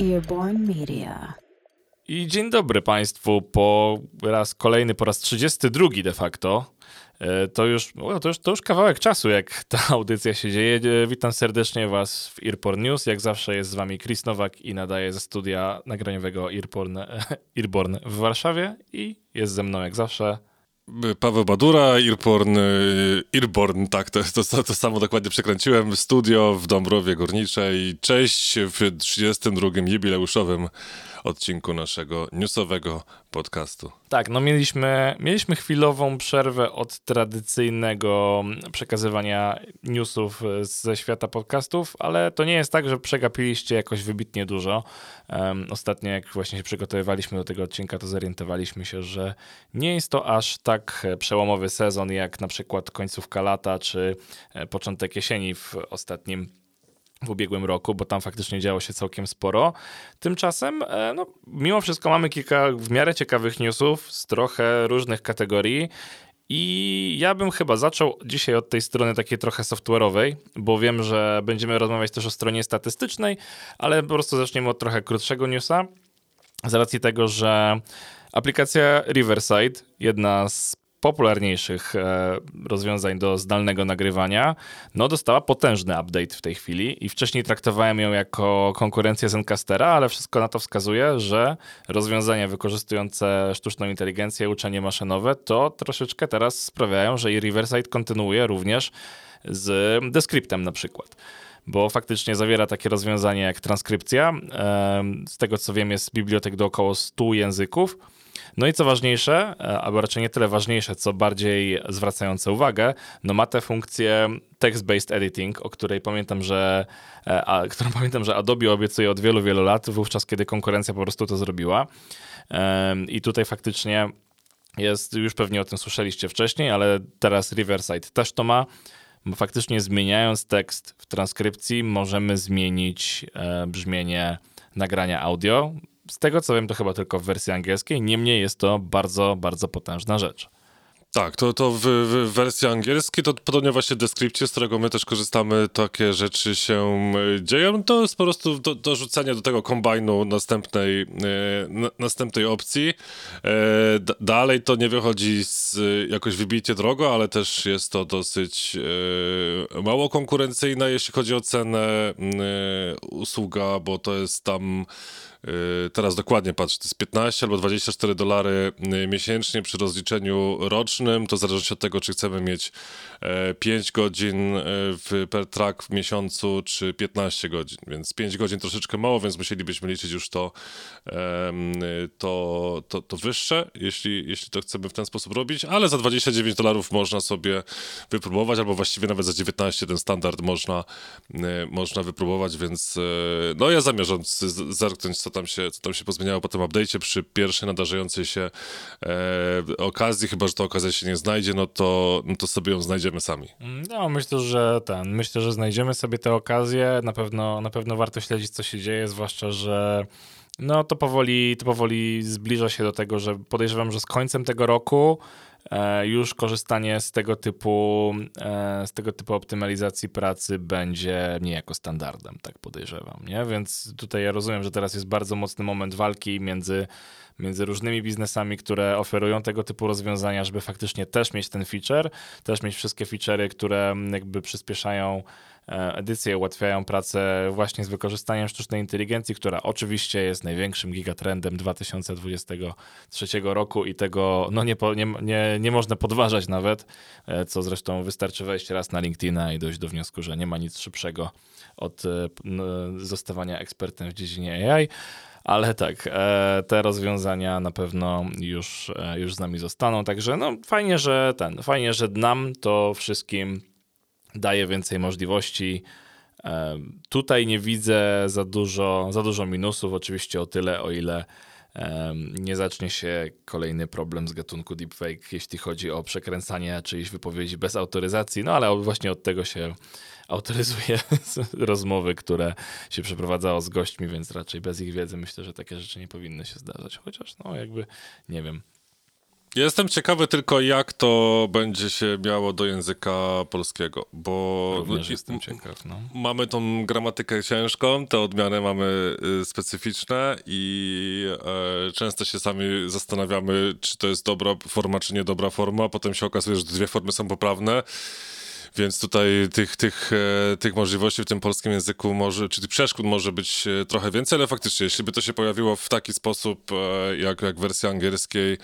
Earborn Media. I dzień dobry Państwu po raz kolejny, po raz 32 de facto. E, To już, to już, to już kawałek czasu, jak ta audycja się dzieje. E, Witam serdecznie Was w Earporn News. Jak zawsze jest z Wami Chris Nowak i nadaje ze studia nagraniowego Earporn, Earborn w Warszawie. I jest ze mną jak zawsze Paweł Badura, Irporn, y, Irborn, tak, to, to, to samo dokładnie przekręciłem. Studio w Dąbrowie Górniczej. Cześć w 32. jubileuszowym odcinku naszego newsowego podcastu. Tak, no mieliśmy, mieliśmy chwilową przerwę od tradycyjnego przekazywania newsów ze świata podcastów, ale to nie jest tak, że przegapiliście jakoś wybitnie dużo. Um, ostatnio, jak właśnie się przygotowywaliśmy do tego odcinka, to zorientowaliśmy się, że nie jest to aż tak przełomowy sezon, jak na przykład końcówka lata czy e, początek jesieni w ostatnim w ubiegłym roku, bo tam faktycznie działo się całkiem sporo. Tymczasem, e, no, mimo wszystko mamy kilka w miarę ciekawych newsów z trochę różnych kategorii. I ja bym chyba zaczął dzisiaj od tej strony takiej trochę software'owej, bo wiem, że będziemy rozmawiać też o stronie statystycznej, ale po prostu zaczniemy od trochę krótszego newsa. Z racji tego, że aplikacja Riverside, jedna z popularniejszych e, rozwiązań do zdalnego nagrywania, no dostała potężny update w tej chwili i wcześniej traktowałem ją jako konkurencję Zencastera, ale wszystko na to wskazuje, że rozwiązania wykorzystujące sztuczną inteligencję, uczenie maszynowe, to troszeczkę teraz sprawiają, że i Riverside kontynuuje również z Descriptem na przykład bo faktycznie zawiera takie rozwiązanie jak transkrypcja. E, Z tego co wiem, jest bibliotek do około 100 języków. No i co ważniejsze, e, albo raczej nie tyle ważniejsze, co bardziej zwracające uwagę, no ma tę funkcję text-based editing, o której pamiętam, że, e, a, którą pamiętam, że Adobe obiecuje od wielu, wielu lat, wówczas kiedy konkurencja po prostu to zrobiła. I tutaj faktycznie jest, już pewnie o tym słyszeliście wcześniej, ale teraz Riverside też to ma. Faktycznie zmieniając tekst w transkrypcji, możemy zmienić e, brzmienie nagrania audio. Z tego co wiem, to chyba tylko w wersji angielskiej. Niemniej jest to bardzo, bardzo potężna rzecz. Tak, to, to w, w wersji angielskiej to podobnie właśnie w Descriptie, z którego my też korzystamy, takie rzeczy się e, dzieją. To jest po prostu do, dorzucenie do tego kombajnu następnej, e, na, następnej opcji. E, d- dalej to nie wychodzi z, jakoś wybicie drogo, ale też jest to dosyć e, mało konkurencyjne, jeśli chodzi o cenę e, usługa, bo to jest tam Teraz dokładnie patrzę, to jest 15 albo 24 dolary miesięcznie przy rozliczeniu rocznym. To zależy od tego, czy chcemy mieć e, 5 godzin e, w, per track w miesiącu, czy 15 godzin. Więc 5 godzin troszeczkę mało, więc musielibyśmy liczyć już to, to, to, to wyższe, jeśli, jeśli to chcemy w ten sposób robić. Ale za 29 dolarów można sobie wypróbować, albo właściwie nawet za 19 ten standard można, e, można wypróbować, więc e, no ja zamierzam zerknąć, co tam się, co tam się pozmieniało po tym update'cie przy pierwszej nadarzającej się e, okazji, chyba, że ta okazja się nie znajdzie, no to, no to sobie ją znajdziemy sami. No, myślę, że ten, myślę, że znajdziemy sobie tę okazję. Na pewno, na pewno warto śledzić, co się dzieje, zwłaszcza, że no to powoli, to powoli zbliża się do tego, że podejrzewam, że z końcem tego roku już korzystanie z tego typu e, z tego typu optymalizacji pracy będzie niejako standardem, tak podejrzewam, nie? Więc tutaj ja rozumiem, że teraz jest bardzo mocny moment walki między między różnymi biznesami, które oferują tego typu rozwiązania, żeby faktycznie też mieć ten feature, też mieć wszystkie feature'y, które jakby przyspieszają e, edycję, ułatwiają pracę właśnie z wykorzystaniem sztucznej inteligencji, która oczywiście jest największym gigatrendem 2023 roku i tego no nie, nie, nie, nie można podważać nawet, e, co zresztą wystarczy wejść raz na LinkedIna i dojść do wniosku, że nie ma nic szybszego od e, zostawania ekspertem w dziedzinie AI. Ale tak, te rozwiązania na pewno już, już z nami zostaną. Także no, fajnie, że ten, fajnie, że nam to wszystkim daje więcej możliwości. E, tutaj nie widzę za dużo, za dużo minusów, oczywiście o tyle, o ile em, nie zacznie się kolejny problem z gatunku deepfake, jeśli chodzi o przekręcanie czyjejś wypowiedzi bez autoryzacji, no ale właśnie od tego się autoryzuje rozmowy, które się przeprowadzało z gośćmi, więc raczej bez ich wiedzy myślę, że takie rzeczy nie powinny się zdarzać. Chociaż, no jakby, nie wiem. Jestem ciekawy tylko, jak to będzie się miało do języka polskiego, bo Również jestem ciekaw. No. mamy tą gramatykę ciężką, te odmiany mamy y, specyficzne i e, często się sami zastanawiamy, czy to jest dobra forma, czy niedobra forma, potem się okazuje, że dwie formy są poprawne. Więc tutaj tych, tych, e, tych możliwości w tym polskim języku może, czy tych przeszkód może być e, trochę więcej, ale faktycznie, jeśli by to się pojawiło w taki sposób, e, jak, jak w wersji angielskiej,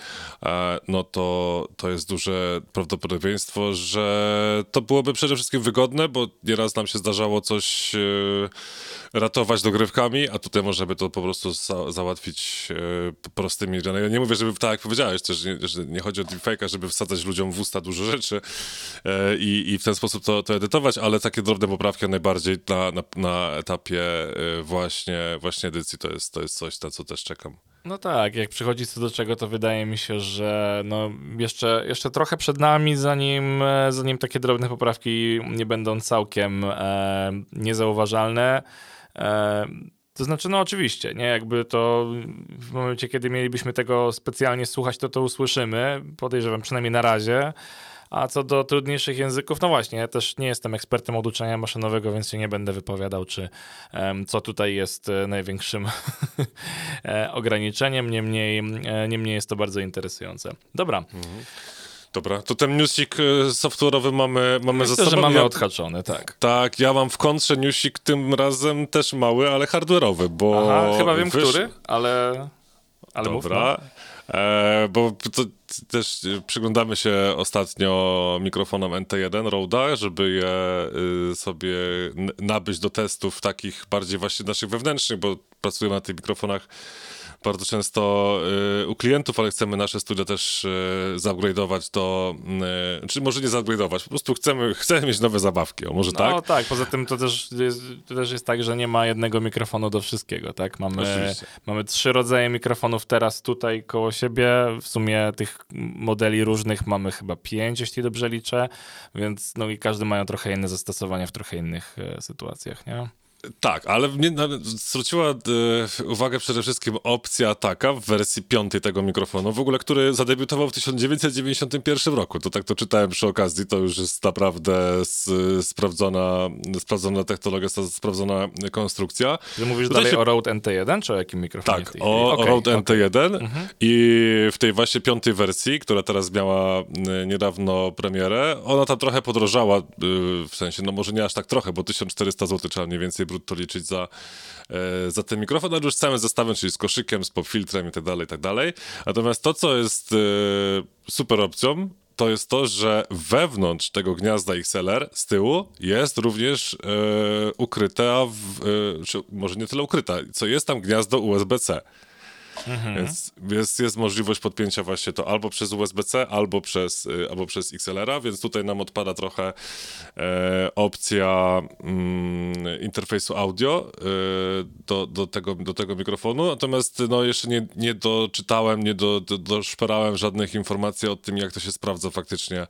no to, to jest duże prawdopodobieństwo, że to byłoby przede wszystkim wygodne, bo nieraz nam się zdarzało coś ratować dogrywkami, a tutaj możemy to po prostu za, załatwić prostymi. Ja nie mówię, żeby tak jak powiedziałeś, też nie, że nie chodzi o deepfake'a, żeby wsadzać ludziom w usta dużo rzeczy i, i w ten sposób to, to edytować, ale takie drobne poprawki najbardziej na, na, na etapie y, właśnie, właśnie edycji to jest, to jest coś, na co też czekam. No tak, jak przychodzi co do czego, to wydaje mi się, że no jeszcze, jeszcze trochę przed nami, zanim, e, zanim takie drobne poprawki nie będą całkiem e, niezauważalne. E, to znaczy, no oczywiście, nie, jakby to w momencie, kiedy mielibyśmy tego specjalnie słuchać, to to usłyszymy, podejrzewam przynajmniej na razie. A co do trudniejszych języków, no właśnie, ja też nie jestem ekspertem od uczenia maszynowego, więc się nie będę wypowiadał, czy co tutaj jest e, największym e, ograniczeniem. Niemniej, e, niemniej jest to bardzo interesujące. Dobra. Mhm. Dobra, to ten newsik software'owy mamy, mamy Myślę, za sobą. że mamy odhaczony, tak. Tak, ja mam w kontrze newsik tym razem też mały, ale hardware'owy, bo... Aha, chyba wiem, wysz... który, ale... ale Dobra. Mów, no. E, bo to też przyglądamy się ostatnio mikrofonom NT1 Roda, żeby je y, sobie nabyć do testów takich bardziej właśnie naszych wewnętrznych, bo pracujemy na tych mikrofonach bardzo często y, u klientów, ale chcemy nasze studia też y, zupgrade'ować do, y, czy może nie zupgrade'ować, po prostu chcemy, chcemy mieć nowe zabawki, o może no, tak? No tak, poza tym to też, jest, to też jest tak, że nie ma jednego mikrofonu do wszystkiego, tak? Mamy, mamy trzy rodzaje mikrofonów teraz tutaj koło siebie, w sumie tych modeli różnych mamy chyba pięć, jeśli dobrze liczę, więc no i każdy mają trochę inne zastosowania w trochę innych e, sytuacjach, nie? Tak, ale mnie zwróciła e, uwagę przede wszystkim opcja taka w wersji piątej tego mikrofonu, w ogóle, który zadebiutował w 1991 roku. To tak to czytałem przy okazji, to już jest naprawdę sprawdzona, sprawdzona technologia, sprawdzona konstrukcja. Ty mówisz Tutaj dalej się... o Rode NT1, czy o jakim mikrofonie? Tak, o, okay, Rode okay. NT1 mhm. i w tej właśnie piątej wersji, która teraz miała niedawno premierę, ona tam trochę podrożała, y, w sensie, no może nie aż tak trochę, bo 1400 zł trzeba mniej więcej brutto liczyć za, e, za ten mikrofon, ale już całym zestawem, czyli z koszykiem, z popfiltrem i tak dalej, i tak dalej. Natomiast to, co jest e, super opcją, to jest to, że wewnątrz tego gniazda XLR z tyłu jest również e, ukryta, w, e, czy może nie tyle ukryta, co jest tam gniazdo USB-C. Mhm. Więc jest, jest możliwość podpięcia właśnie to albo przez USB-C, albo przez, y, albo przez XLR-a, więc tutaj nam odpada trochę e, opcja mm, interfejsu audio e, do, do, tego, do tego mikrofonu, natomiast no, jeszcze nie, nie doczytałem, nie do, do, doszperałem żadnych informacji o tym, jak to się sprawdza faktycznie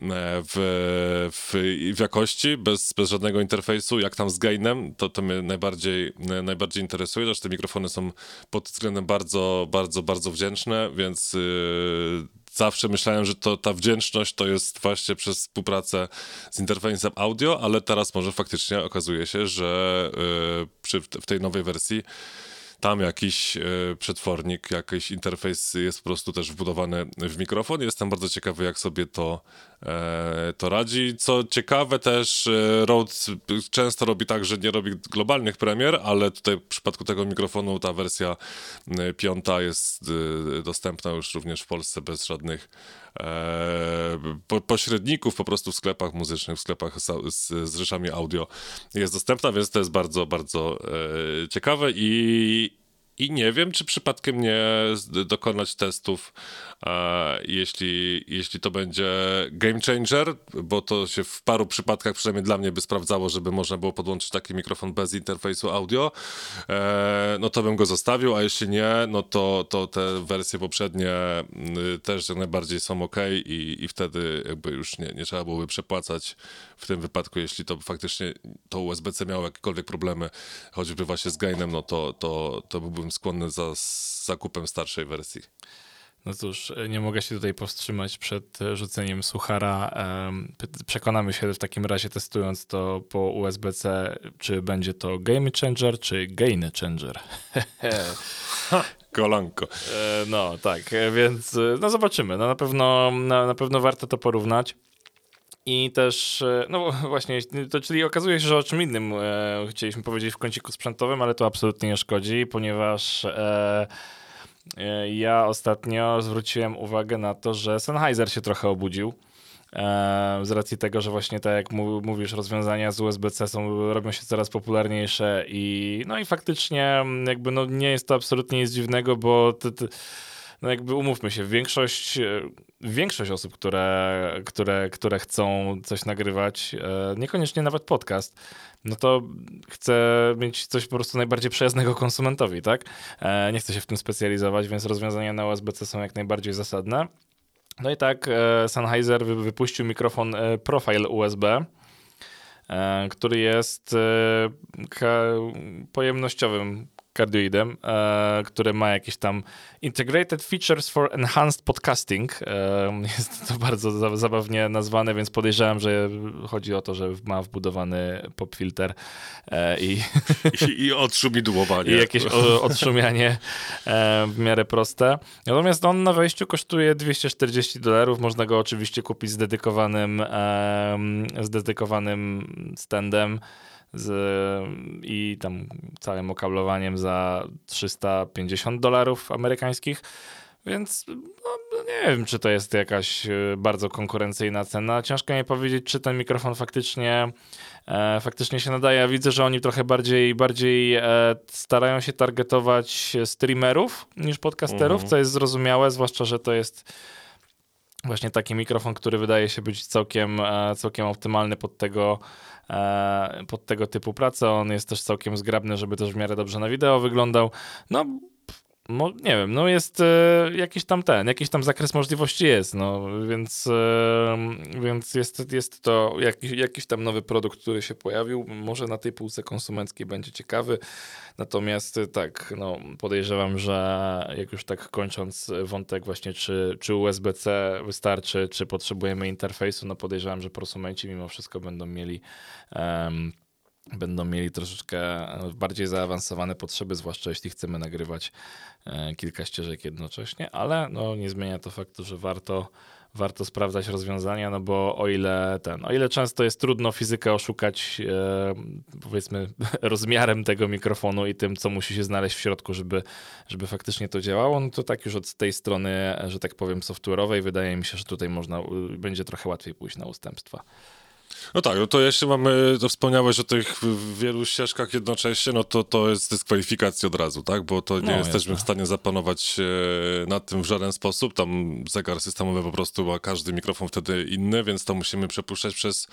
E, w, w, w jakości, bez, bez żadnego interfejsu, jak tam z gainem, to, to mnie najbardziej, najbardziej interesuje, że te mikrofony są pod względem bardzo, bardzo, bardzo wdzięczne, więc yy, zawsze myślałem, że to, ta wdzięczność to jest właśnie przez współpracę z interfejsem audio, ale teraz może faktycznie okazuje się, że yy, przy, w tej nowej wersji tam jakiś e, przetwornik, jakiś interfejs jest po prostu też wbudowany w mikrofon. Jestem bardzo ciekawy, jak sobie to, e, to radzi. Co ciekawe też, e, Rode często robi tak, że nie robi globalnych premier, ale tutaj w przypadku tego mikrofonu ta wersja piąta jest dostępna już również w Polsce bez żadnych po, pośredników po prostu w sklepach muzycznych, w sklepach z, z, z audio jest dostępna, więc to jest bardzo, bardzo e, ciekawe i, i nie wiem, czy przypadkiem nie dokonać testów, e, jeśli, jeśli to będzie game changer, bo to się w paru przypadkach, przynajmniej dla mnie, by sprawdzało, żeby można było podłączyć taki mikrofon bez interfejsu audio, e, no to bym go zostawił, a jeśli nie, no to, to te wersje poprzednie y, też jak najbardziej są ok i, i wtedy jakby już nie, nie trzeba byłoby przepłacać w tym wypadku, jeśli to faktycznie to USB-C miało jakiekolwiek problemy, choćby właśnie z gainem, no to, to, to byłbym skłonny za zakupem starszej wersji. No cóż, nie mogę się tutaj powstrzymać przed rzuceniem suchara. Przekonamy się w takim razie testując to po USB-C, czy będzie to game changer, czy gain changer. Kolanko. E, no tak, więc no zobaczymy. No, na, pewno, na, na pewno warto to porównać. I też, e, no właśnie, to, czyli okazuje się, że o czym innym e, chcieliśmy powiedzieć w kąciku sprzętowym, ale to absolutnie nie szkodzi, ponieważ e, e, ja ostatnio zwróciłem uwagę na to, że Sennheiser się trochę obudził. E, z racji tego, że właśnie tak jak mówisz, rozwiązania z USB-C są, robią się coraz popularniejsze i no i faktycznie jakby no nie jest to absolutnie nic dziwnego, bo no jakby umówmy się, większość, e, większość osób, które, które, które chcą coś nagrywać, e, niekoniecznie nawet podcast, no to chce mieć coś po prostu najbardziej przyjaznego konsumentowi, tak? Nie chce się w tym specjalizować, więc rozwiązania na USB-C są jak najbardziej zasadne. No i tak e, Sennheiser wypuścił mikrofon e, Profile USB, e, który jest pojemnościowym cardioidem, e, który ma jakieś tam Integrated Features for Enhanced Podcasting. E, jest to bardzo zabawnie nazwane, więc podejrzewam, że chodzi o to, że ma wbudowany pop filter e, i, I, i odszumidłowanie. I jakieś o, odszumianie e, w miarę proste. Natomiast on na wejściu kosztuje 240 dolarów. Można go oczywiście kupić z dedykowanym, e, z dedykowanym standem z, i tam całym okablowaniem za 350 dolarów amerykańskich. Więc no, no, nie wiem, czy to jest jakaś e, bardzo konkurencyjna cena. Ciężko mi powiedzieć, czy ten mikrofon faktycznie, e, faktycznie się nadaje. Ja widzę, że oni trochę bardziej, bardziej e, starają się targetować streamerów niż podcasterów, mhm. co jest zrozumiałe, zwłaszcza, że to jest właśnie taki mikrofon, który wydaje się być całkiem, e, całkiem optymalny pod tego, pod tego typu pracę. On jest też całkiem zgrabny, żeby też w miarę dobrze na wideo wyglądał. No, Nie wiem, no jest e, jakiś tam ten, jakiś tam zakres możliwości jest, no więc, e, więc jest, jest to jakiś, jakiś tam nowy produkt, który się pojawił, może na tej półce konsumenckiej będzie ciekawy, natomiast e, tak, no podejrzewam, że jak już tak kończąc wątek właśnie, czy, czy USB-C wystarczy, czy potrzebujemy interfejsu, no podejrzewam, że prosumenci mimo wszystko będą mieli um, będą mieli troszeczkę bardziej zaawansowane potrzeby, zwłaszcza jeśli chcemy nagrywać e, kilka ścieżek jednocześnie, ale no, nie zmienia to faktu, że warto, warto sprawdzać rozwiązania, no bo o ile ten, o ile często jest trudno fizykę oszukać e, powiedzmy rozmiarem tego mikrofonu i tym, co musi się znaleźć w środku, żeby, żeby faktycznie to działało, no to tak już od tej strony, że tak powiem, software'owej wydaje mi się, że tutaj można, będzie trochę łatwiej pójść na ustępstwa. No tak, no to jeśli mamy, to wspomniałeś o tych wielu ścieżkach jednocześnie, no to to jest dyskwalifikacja od razu, tak? Bo to nie no, jesteśmy w stanie zapanować e, nad tym w żaden sposób. Tam zegar systemowy po prostu ma każdy mikrofon wtedy inny, więc to musimy przepuszczać przez,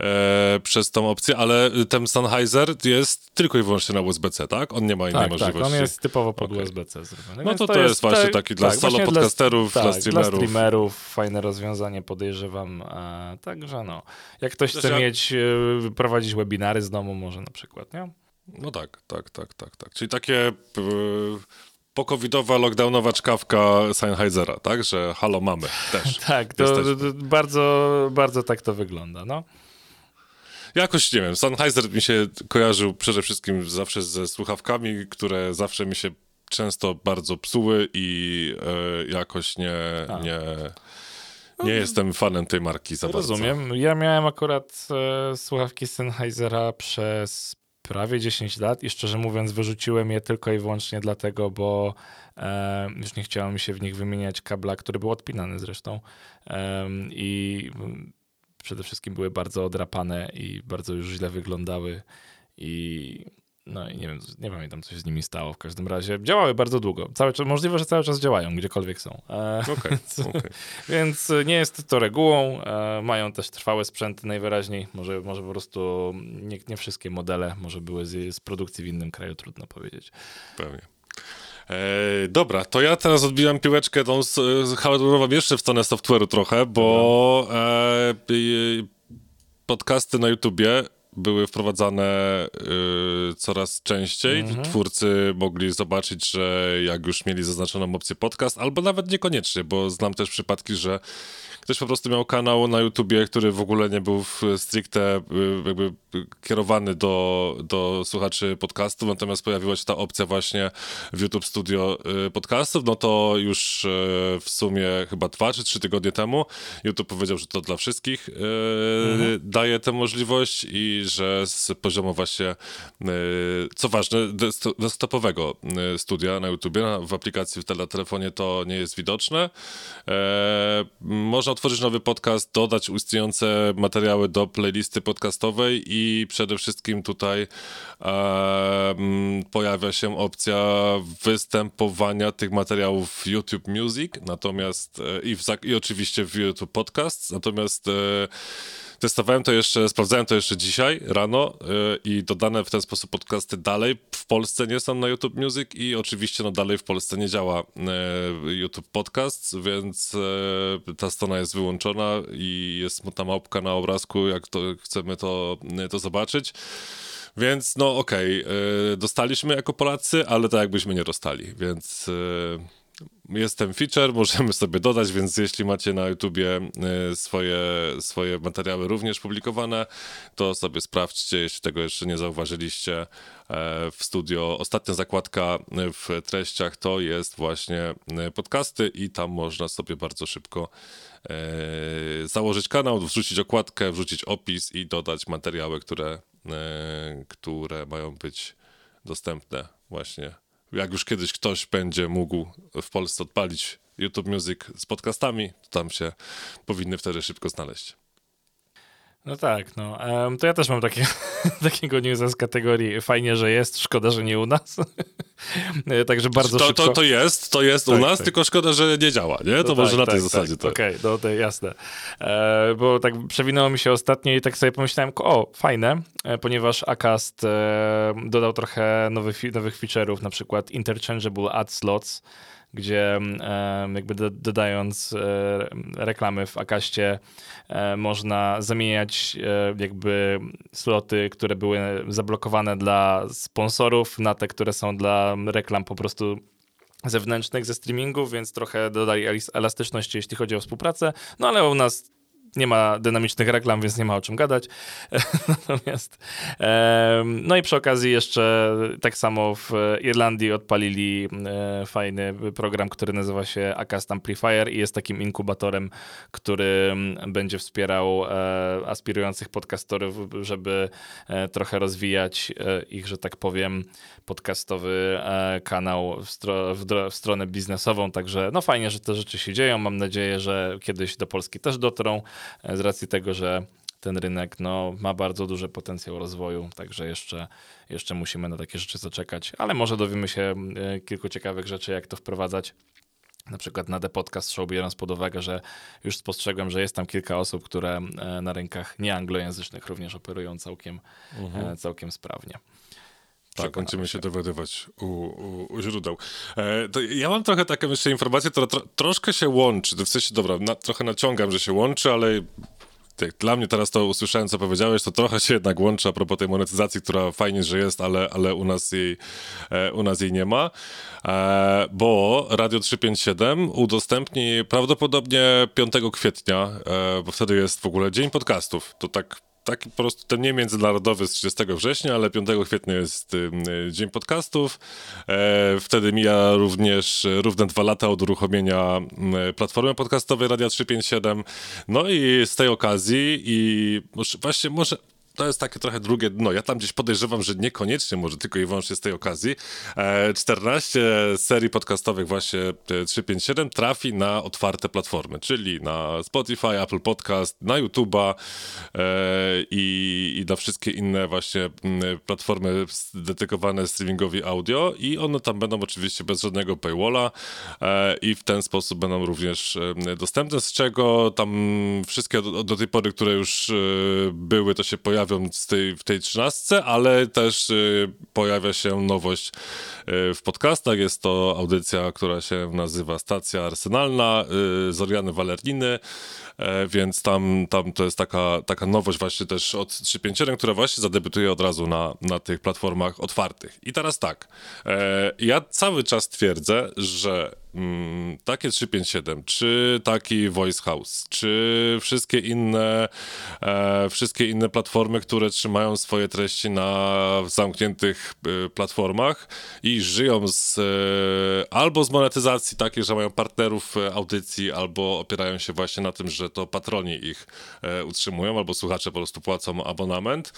e, przez tą opcję, ale ten Sennheiser jest tylko i wyłącznie na USB-C, tak? On nie ma innej tak, możliwości. Tak, on jest typowo pod okay. USB-C zrobiony. No to, to, to jest, właśnie tak, taki dla tak, solo podcasterów, dla, tak, dla streamerów. Dla streamerów, fajne rozwiązanie podejrzewam. E, także no, jak ktoś chce mieć, e, prowadzić webinary z domu może na przykład, nie? No tak, tak, tak, tak, tak. Czyli takie yy, pokowidowa, lockdownowa czkawka Sennheisera, tak? Że halo, mamy też. tak, to, bardzo, bardzo tak to wygląda, no. Jakoś, nie wiem, Sennheiser mi się kojarzył przede wszystkim zawsze ze słuchawkami, które zawsze mi się często bardzo psuły i e, jakoś nie, nie, nie jestem fanem tej marki za Rozumiem. bardzo. Ja miałem akurat e, słuchawki Sennheisera przez prawie 10 lat i szczerze mówiąc wyrzuciłem je tylko i wyłącznie dlatego, bo e, już nie chciało mi się w nich wymieniać kabla, który był odpinany zresztą e, i przede wszystkim były bardzo odrapane i bardzo już źle wyglądały i no i nie wiem, nie pamiętam, co się z nimi stało. W każdym razie działały bardzo długo. Cały czas, możliwe, że cały czas działają, gdziekolwiek są. E, okay, więc, okay. więc, nie jest to regułą. E, mają też trwałe sprzęty najwyraźniej. Może, może po prostu nie, nie wszystkie modele może były z, z produkcji w innym kraju, trudno powiedzieć. Pewnie. E, dobra, to ja teraz odbijam piłeczkę tą z, hardware'ową jeszcze w stronę software'u trochę, bo e, podcasty na YouTubie były wprowadzane y, coraz częściej. Mhm. Twórcy mogli zobaczyć, że jak już mieli zaznaczoną opcję podcast, albo nawet niekoniecznie, bo znam też przypadki, że ktoś po prostu miał kanał na YouTubie, który w ogóle nie był stricte y, jakby kierowany do, do słuchaczy podcastów, natomiast pojawiła się ta opcja właśnie w YouTube Studio y, podcastów, no to już y, w sumie chyba dwa czy trzy tygodnie temu YouTube powiedział, że to dla wszystkich mhm. daje tę możliwość i że z poziomu właśnie, co ważne, desktopowego studia na YouTubie, w aplikacji w telefonie to nie jest widoczne. E, otworzyć nowy podcast, dodać istniejące materiały do playlisty podcastowej i przede wszystkim tutaj pojawia się opcja występowania tych materiałów w YouTube Music, natomiast e, i, w, i oczywiście w YouTube Podcasts, natomiast e, Testowałem to jeszcze, sprawdzałem to jeszcze dzisiaj rano yy, i dodane w ten sposób podcasty dalej w Polsce nie są na YouTube Music i oczywiście no dalej w Polsce nie działa yy, YouTube Podcast, więc yy, ta strona jest wyłączona i jest smutna małpka na obrazku, jak to chcemy to, to zobaczyć. Więc no okej, okay, dostaliśmy jako Polacy, ale tak jakbyśmy nie dostali, więc jest ten feature, możemy sobie dodać, więc jeśli macie na YouTubie e, swoje, swoje materiały również publikowane, to sobie sprawdźcie, jeśli tego jeszcze nie zauważyliście e, w studio. Ostatnia zakładka w treściach to jest właśnie e, podcasty i tam można sobie bardzo szybko założyć kanał, wrzucić okładkę, wrzucić opis i dodać materiały, które, które mają być dostępne właśnie jak już kiedyś ktoś będzie mógł w Polsce odpalić YouTube Music z podcastami, to tam się powinny wtedy szybko znaleźć. No tak, no. Um, to ja też mam takie, takiego newsa z kategorii fajnie, że jest, szkoda, że nie u nas. Także bardzo to, szybko... To, to jest, to jest tak, u nas, tak. tylko szkoda, że nie działa, nie? To, to może tak, na tej tak, zasadzie to. Okej, okay, no to jasne. E, bo tak przewinęło mi się ostatnio i tak sobie pomyślałem, o, fajne, e, ponieważ Acast e, dodał trochę nowych, nowych feature'ów, na przykład interchangeable ad slots, gdzie jakby dodając e, reklamy w Akaście e, można zamieniać e, jakby sloty, które były zablokowane dla sponsorów na te, które są dla reklam po prostu zewnętrznych ze streamingu, więc trochę dodali elastyczności, jeśli chodzi o współpracę. No ale u nas nie ma dynamicznych reklam, więc nie ma o czym gadać. Natomiast, no i przy okazji jeszcze tak samo w Irlandii odpalili e, fajny program, który nazywa się Acast Amplifier i jest takim inkubatorem, który będzie wspierał e, aspirujących podcastorów, żeby e, trochę rozwijać ich, że tak powiem, podcastowy kanał w, stro w stronę biznesową. Także no fajnie, że te rzeczy się dzieją. Mam nadzieję, że kiedyś do Polski też dotrą z racji tego, że ten rynek no, ma bardzo duży potencjał rozwoju, także jeszcze, jeszcze musimy na takie rzeczy zaczekać, ale może dowiemy się e, kilku ciekawych rzeczy, jak to wprowadzać. Na przykład na The Podcast Show, biorąc pod uwagę, że już spostrzegłem, że jest tam kilka osób, które e, na rynkach nieanglojęzycznych również operują całkiem, mhm. całkiem sprawnie. Tak, będziemy się dowiadywać u, u, u źródeł. E, ja mam trochę taką jeszcze informację, która tro, troszkę się łączy. W sensie, dobra, na, trochę naciągam, że się łączy, ale jak dla mnie teraz to usłyszałem, co powiedziałeś, to trochę się jednak łączy a propos tej monetyzacji, która fajnie, że jest, ale, ale u, nas jej, e, u nas jej nie ma. E, bo Radio 357 udostępni prawdopodobnie 5 kwietnia, e, bo wtedy jest w ogóle Dzień Podcastów. To tak taki po prostu ten nie międzynarodowy z 30 września, ale 5 kwietnia jest y, Dzień Podcastów. E, wtedy mija również równe dwa lata od uruchomienia platformy podcastowej Radia 357. No i z tej okazji i właśnie może to jest takie trochę drugie dno. Ja tam gdzieś podejrzewam, że niekoniecznie może tylko i wyłącznie z tej okazji. 14 e, serii podcastowych właśnie 357 e, trafi na otwarte platformy, czyli na Spotify, Apple Podcast, na YouTube'a e, i, i na wszystkie inne właśnie platformy dedykowane streamingowi audio i one tam będą oczywiście bez żadnego paywalla i w ten sposób będą również dostępne, z czego tam wszystkie do, do tej pory, które już były, to się pojawi pojawią z tej, w tej trzynastce, ale też y, pojawia się nowość y, w podcastach. Jest to audycja, która się nazywa Stacja Arsenalna y, Zoriany Walerniny. E, więc tam, tam to jest taka, taka nowość właśnie też od 351, która właśnie zadebiutuje od razu na, na tych platformach otwartych. I teraz tak, e, ja cały czas twierdzę, że mm, takie 357, czy taki Voice House, czy wszystkie inne, e, wszystkie inne platformy, które trzymają swoje treści na zamkniętych e, platformach i żyją z, e, albo z monetyzacji takiej, że mają partnerów e, audycji, albo opierają się właśnie na tym, że to patroni ich e, utrzymują, albo słuchacze po prostu płacą abonament,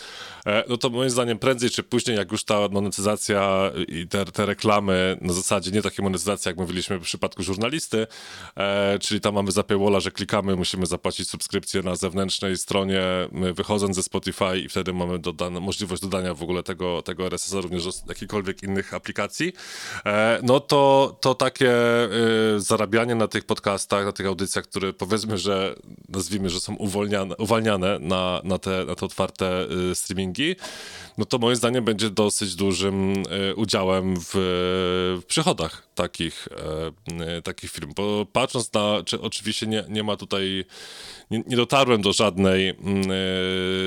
e, no to moim zdaniem prędzej czy później, jak już ta monetyzacja i te, te reklamy na zasadzie nie takie monetyzacja, jak mówiliśmy przypadku żurnalisty, e, czyli tam mamy za paywalla, że klikamy, musimy zapłacić subskrypcję na zewnętrznej stronie, wychodząc ze Spotify i wtedy mamy dodane, możliwość dodania w ogóle tego, tego RSS-a również do jakichkolwiek innych aplikacji, e, no to, to takie e, zarabianie na tych podcastach, na tych audycjach, które powiedzmy, że nazwijmy, że są uwalniane na, na, te, na te otwarte y, streamingi, no to moim zdaniem będzie dosyć dużym y, udziałem w, w przychodach takich, y, takich firm. Bo patrząc na, czy oczywiście nie, nie ma tutaj, nie, nie dotarłem do żadnej, mm,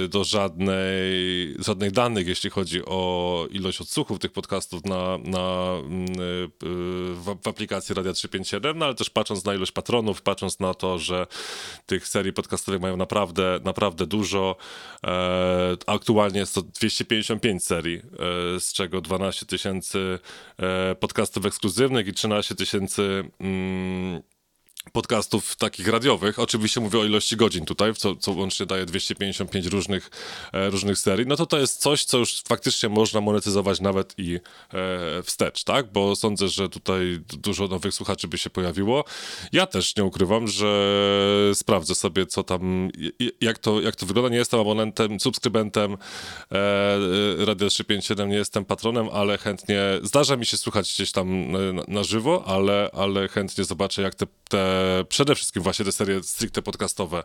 do żadnej, żadnych danych, jeśli chodzi o ilość odsłuchów tych podcastów na, na, mm, w, w aplikacji Radia 357, no ale też patrząc na ilość patronów, patrząc na to, że tych serii podcastowych mają naprawdę, naprawdę dużo. E, aktualnie jest to 255 serii, e, z czego 12 tysięcy e, podcastów ekskluzywnych i 13 tysięcy mm, podcastów takich radiowych. Oczywiście mówię o ilości godzin tutaj, co, co łącznie daje 255 różnych, e, różnych serii. No to to jest coś, co już faktycznie można monetyzować nawet i e, wstecz, tak? Bo sądzę, że tutaj dużo nowych słuchaczy by się pojawiło. Ja też nie ukrywam, że sprawdzę sobie, co tam, jak to, jak to wygląda. Nie jestem abonentem, subskrybentem e, Radio 357, nie jestem patronem, ale chętnie, zdarza mi się słuchać gdzieś tam na, na żywo, ale, ale chętnie zobaczę, jak te, te przede wszystkim właśnie te serie stricte podcastowe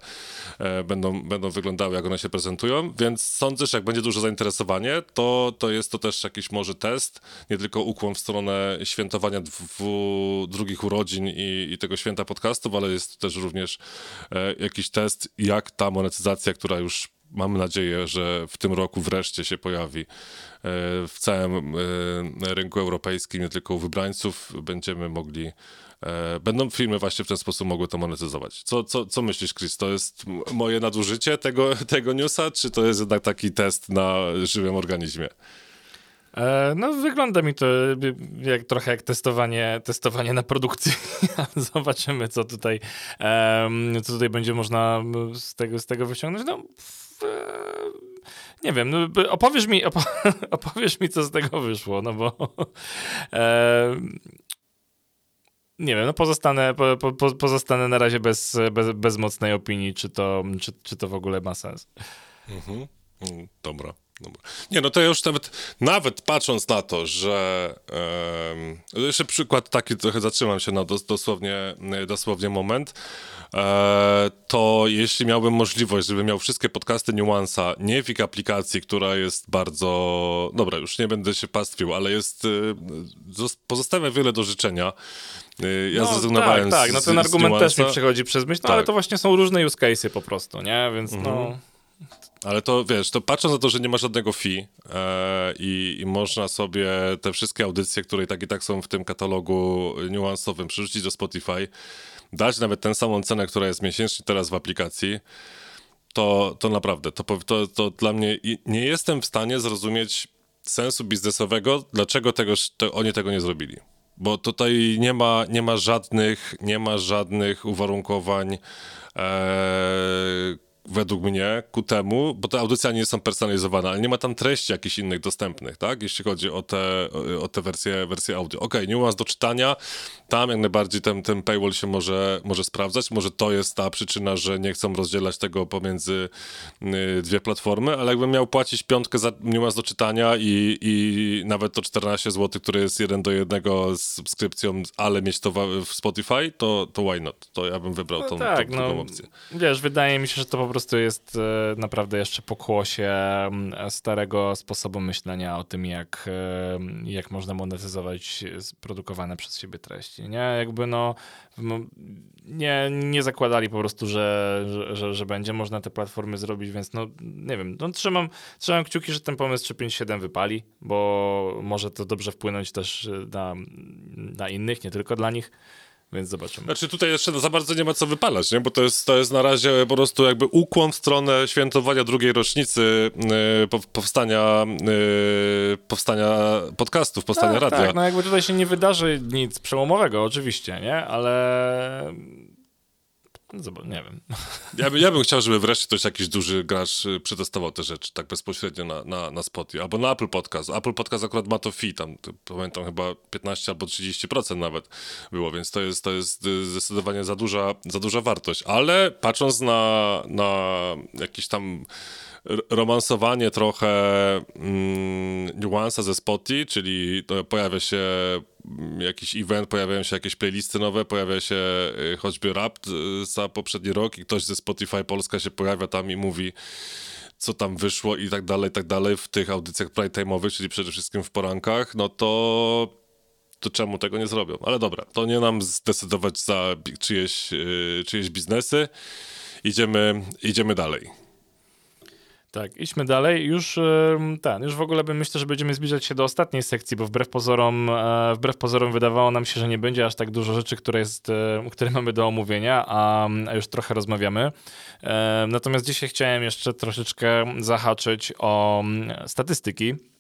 e, będą, będą wyglądały, jak one się prezentują, więc sądzę, że jak będzie duże zainteresowanie, to, to jest to też jakiś może test, nie tylko ukłon w stronę świętowania drugich urodzin i, i tego święta podcastów, ale jest też również e, jakiś test, jak ta monetyzacja, która już mamy nadzieję, że w tym roku wreszcie się pojawi e, w całym rynku europejskim, nie tylko u wybrańców, będziemy mogli E, będą filmy właśnie w ten sposób mogły to monetyzować. Co, co, co myślisz, Chris? To jest moje nadużycie tego, tego newsa, czy to jest jednak taki test na żywym organizmie? E, no, wygląda mi to jak, trochę jak testowanie, testowanie na produkcji. Zobaczymy, co tutaj, co tutaj będzie można z tego, z tego wyciągnąć. No, nie wiem, no, opowiesz mi, opowiesz mi, co z tego wyszło, no bo nie wiem, no pozostanę, po, po, pozostanę na razie bez, bez, bez mocnej opinii, czy to, czy, czy to w ogóle ma sens. Mhm. Dobra. Dobra. Nie, no to ja już nawet, nawet patrząc na to, że um, jeszcze przykład taki, trochę zatrzymam się na dos, dosłownie, dosłownie moment, e, to jeśli miałbym możliwość, żebym miał wszystkie podcasty Nuansa, nie w ich aplikacji, która jest bardzo, dobra, już nie będę się pastwił, ale jest, e, pozostawia wiele do życzenia, ja no, zrezygnowałem tak, tak, no ten argument też mi przechodzi przez myśl, no tak. ale to właśnie są różne use cases po prostu, nie? Więc mhm. no... Ale to wiesz, to patrząc na to, że nie ma żadnego fee e, i, i, można sobie te wszystkie audycje, które i tak i tak są w tym katalogu niuansowym, przerzucić do Spotify, dać nawet tę samą cenę, która jest miesięcznie teraz w aplikacji, to, to naprawdę, to, to, to dla mnie nie jestem w stanie zrozumieć sensu biznesowego, dlaczego tego, oni tego nie zrobili. Bo tutaj nie ma, nie ma żadnych, nie ma żadnych uwarunkowań, e, według mnie ku temu, bo te audycje nie są personalizowane, ale nie ma tam treści jakichś innych dostępnych, tak? Jeśli chodzi o te, o te wersje, wersje audio. Okej, okay, niuans do czytania, tam jak najbardziej ten, ten paywall się może, może sprawdzać. Może to jest ta przyczyna, że nie chcą rozdzielać tego pomiędzy y, dwie platformy, ale jakbym miał płacić piątkę za niuans do czytania i, i nawet to 14 zł, które jest jeden do jednego z subskrypcją, ale mieć to w Spotify, to, to why not? To ja bym wybrał no tą, tak, tą, no, opcję. Wiesz, wydaje mi się, że to po prostu jest e, naprawdę jeszcze pokłosie mm, starego sposobu myślenia o tym, jak, e, jak można monetyzować produkowane przez siebie treści. Nie, jakby no, nie, nie zakładali po prostu, że, że, że będzie można te platformy zrobić, więc no nie wiem, no, trzymam, trzymam kciuki, że ten pomysł 357 wypali, bo może to dobrze wpłynąć też na, na innych, nie tylko dla nich. Więc zobaczymy. Znaczy tutaj jeszcze za bardzo nie ma co wypalać, nie? bo to jest, to jest na razie po prostu jakby ukłon w stronę świętowania drugiej rocznicy yy, powstania, yy, powstania podcastów, powstania tak, radia. Tak, no jakby tutaj się nie wydarzy nic przełomowego oczywiście, nie? Ale Nie wiem. Ja, by, ja bym chciał, żeby wreszcie ktoś jakiś duży gracz y, przetestował te rzeczy tak bezpośrednio na, na, na Spotify albo na Apple Podcast. Apple Podcast akurat ma to fee, tam pamiętam chyba 15 albo 30% nawet było, więc to jest, to jest y, zdecydowanie za duża, za duża wartość. Ale patrząc na, na jakiś tam romansowanie trochę mm, niuansa ze Spotify, czyli pojawia się jakiś event, pojawiają się jakieś playlisty nowe, pojawia się y, choćby rap y, za poprzedni rok i ktoś ze Spotify Polska się pojawia tam i mówi co tam wyszło i tak dalej, i tak dalej w tych audycjach prime time'owych, czyli przede wszystkim w porankach, no to to czemu tego nie zrobią? Ale dobra, to nie nam zdecydować za czyjeś, y, czyjeś biznesy. Idziemy, idziemy dalej. Tak, idźmy dalej. Już ten, już w ogóle bym myślę, że będziemy zbliżać się do ostatniej sekcji, bo wbrew pozorom, e, wbrew pozorom wydawało nam się, że nie będzie aż tak dużo rzeczy, które, jest, e, które mamy do omówienia, a, już trochę rozmawiamy. E, natomiast dzisiaj chciałem jeszcze troszeczkę zahaczyć o statystyki i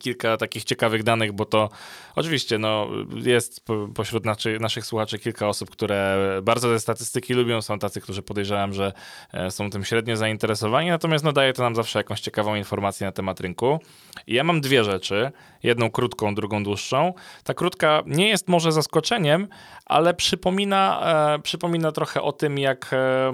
kilka takich ciekawych danych, bo to oczywiście no, jest pośród naszy, naszych słuchaczy kilka osób, które bardzo te statystyki lubią. Są tacy, którzy podejrzewam, że e, są tym średnio zainteresowani, natomiast no, daje to nam zawsze jakąś ciekawą informację na temat rynku. I ja mam dwie rzeczy, jedną krótką, drugą dłuższą. Ta krótka nie jest może zaskoczeniem, ale przypomina, e, przypomina trochę o tym, jak e,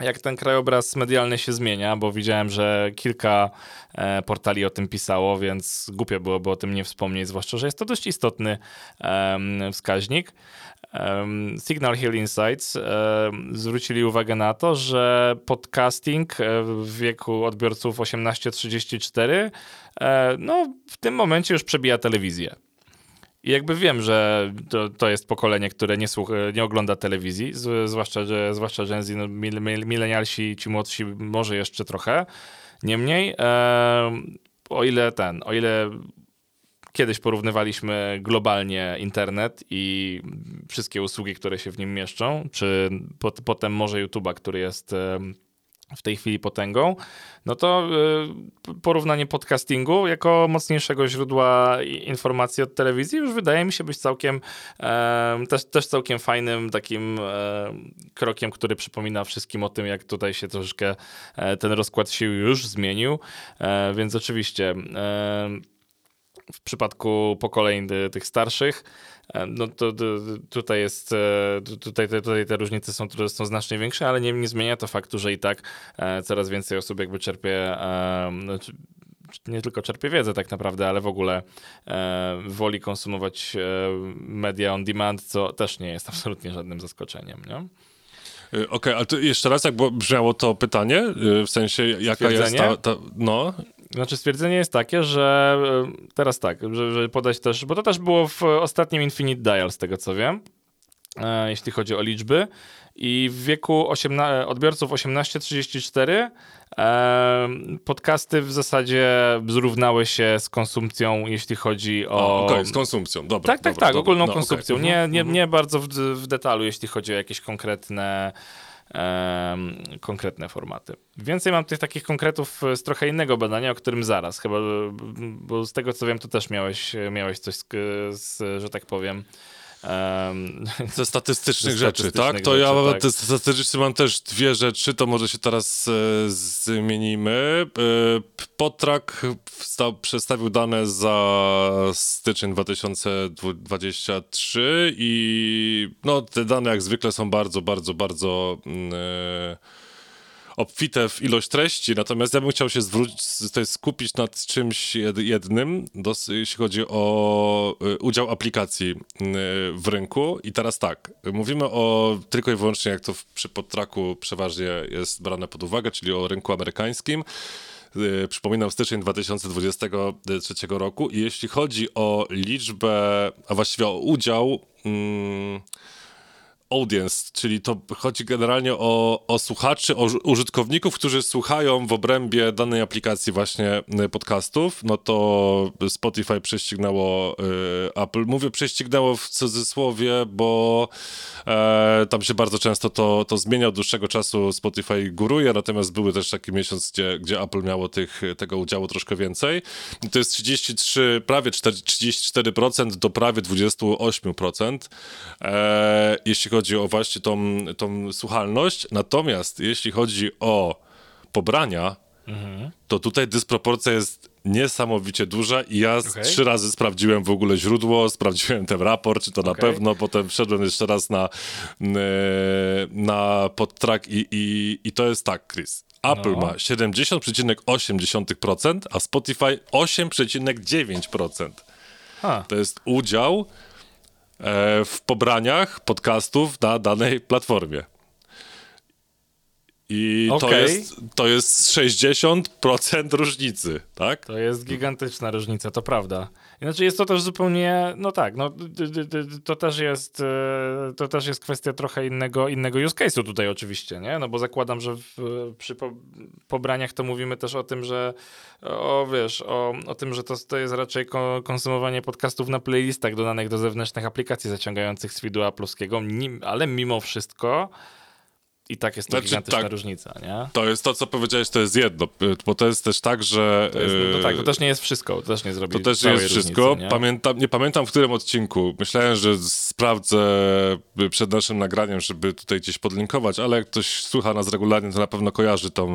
jak ten krajobraz medialny się zmienia, bo widziałem, że kilka e, portali o tym pisało, więc głupio byłoby o tym nie wspomnieć, zwłaszcza, że jest to dość istotny wskaźnik. Signal Hill Insights zwrócili uwagę na to, że podcasting e, w wieku odbiorców 18-34 e, no, w tym momencie już przebija telewizję. I jakby wiem, że to, to jest pokolenie, które nie, słucha, nie ogląda telewizji, z, zwłaszcza, że, zwłaszcza Gen Z, no, mil, mil, milenialsi, ci młodsi może jeszcze trochę. Niemniej, e, o ile ten, o ile kiedyś porównywaliśmy globalnie internet i wszystkie usługi, które się w nim mieszczą, czy pot, potem może YouTube'a, który jest e, w tej chwili potęgą, no to y, porównanie podcastingu jako mocniejszego źródła informacji od telewizji już wydaje mi się być całkiem też, też całkiem fajnym takim krokiem, który przypomina wszystkim o tym, jak tutaj się troszeczkę e, ten rozkład sił już zmienił, e, więc oczywiście w przypadku pokoleń tych starszych E, no to, to, tutaj jest, e, tutaj, tutaj te różnice są, są znacznie większe, ale nie, nie zmienia to faktu, że i tak e, coraz więcej osób jakby czerpie znaczy, nie tylko czerpie wiedzę tak naprawdę, ale w ogóle e, woli konsumować e, media on demand, co też nie jest absolutnie żadnym zaskoczeniem. Nie? Okej, okay, ale jeszcze raz, jak brzmiało to pytanie, w sensie jaka jest ta, ta, no... Znaczy stwierdzenie jest takie, że e, teraz tak, żeby podać też, bo to też było w ostatnim Infinite Dial, z tego co wiem, e, jeśli chodzi o liczby. I w wieku 18, odbiorców 18-34 e, podcasty w zasadzie zrównały się z konsumpcją, jeśli chodzi o. Okej, okay, z konsumpcją, dobra. Tak, tak, dobra, tak, dobra. ogólną no, konsumpcją. Okay. Nie, nie, mhm. nie bardzo w, w detalu, jeśli chodzi o jakieś konkretne konkretne formaty. Więcej mam tych takich konkretów z trochę innego badania, o którym zaraz, chyba, bo z tego co wiem, to też miałeś, miałeś coś, z, że tak powiem, Um, ze statystycznych rzeczy, tak? To rzeczy, ja tak. statystycznie mam też dwie rzeczy, to może się teraz e, zmienimy. E, Potrak przedstawił dane za styczeń 2023 i no, te dane jak zwykle są bardzo, bardzo, bardzo... Mm, e, obfite w ilość treści, natomiast ja bym chciał się zwrócić, skupić nad czymś jednym, jeśli chodzi o udział aplikacji w rynku. I teraz tak, mówimy o tylko i wyłącznie, jak to przy podtraku przeważnie jest brane pod uwagę, czyli o rynku amerykańskim. Y, przypominam, styczeń 2023 roku. I jeśli chodzi o liczbę, a właściwie o udział. Mm, audience, czyli to chodzi generalnie o, o słuchaczy, o użytkowników, którzy słuchają w obrębie danej aplikacji właśnie y, podcastów, no to Spotify prześcignęło y, Apple. Mówię prześcignęło w cudzysłowie, bo e, tam się bardzo często to, to zmienia. Od dłuższego czasu Spotify góruje, natomiast były też taki miesiąc, gdzie, gdzie Apple miało tych, tego udziału troszkę więcej. I to jest 33, prawie 4, 34% do prawie 28%, e, jeśli chodzi chodzi o właśnie tą, tą słuchalność. Natomiast jeśli chodzi o pobrania, mhm. to tutaj dysproporcja jest niesamowicie duża i ja okay. trzy razy sprawdziłem w ogóle źródło, sprawdziłem ten raport, czy to okay. na pewno, potem wszedłem jeszcze raz na, na podtrack i, i, i to jest tak, Chris. Apple no. ma 70,8%, a Spotify 8,9%. To jest udział E, w pobraniach podcastów na danej platformie. I okay. to, jest, to jest 60% różnicy, tak? To jest gigantyczna różnica, to prawda. Znaczy jest to też zupełnie, no tak, no, to też jest e, to też jest kwestia trochę innego, innego use case'u tutaj oczywiście, nie? No bo zakładam, że w, przy po, pobraniach to mówimy też o tym, że o wiesz, o, o tym, że to, to jest raczej konsumowanie podcastów na playlistach dodanych do zewnętrznych aplikacji zaciągających z feedu ale mimo wszystko i tak jest to znaczy, gigantyczna tak, różnica, nie? To jest to, co powiedziałeś, to jest jedno, bo to jest też tak, że... To jest, no tak, to też nie jest wszystko, to też nie zrobi To też nie jest wszystko. Różnicy, nie? Pamiętam, nie pamiętam, w którym odcinku. Myślałem, że sprawdzę przed naszym nagraniem, żeby tutaj gdzieś podlinkować, ale jak ktoś słucha nas regularnie, to na pewno kojarzy tą,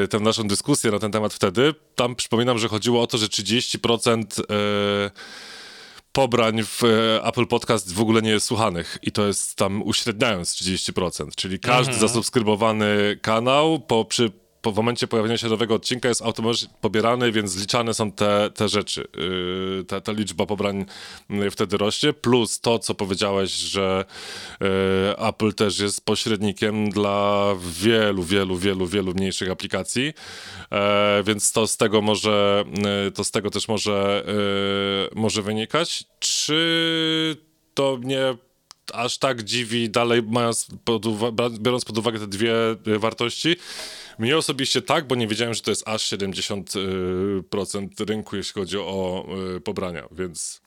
yy, tę naszą dyskusję na ten temat wtedy. Tam przypominam, że chodziło o to, że 30% yy, pobrań w e, Apple Podcast w ogóle nie jest słuchanych i to jest tam uśredniając 30%, czyli każdy mhm. zasubskrybowany kanał po, przy po, w momencie pojawienia się nowego odcinka jest automatycznie pobierany, więc zliczane są te, te rzeczy. Yy, ta, ta liczba pobrań yy, wtedy rośnie, plus to, co powiedziałeś, że yy, Apple też jest pośrednikiem dla wielu, wielu, wielu, wielu mniejszych aplikacji, yy, więc to z tego może, yy, to z tego też może, yy, może wynikać. Czy to mnie aż tak dziwi dalej, mając pod biorąc pod uwagę te dwie wartości, mnie osobiście tak, bo nie wiedziałem, że to jest aż 70% rynku, jeśli chodzi o y, pobrania, więc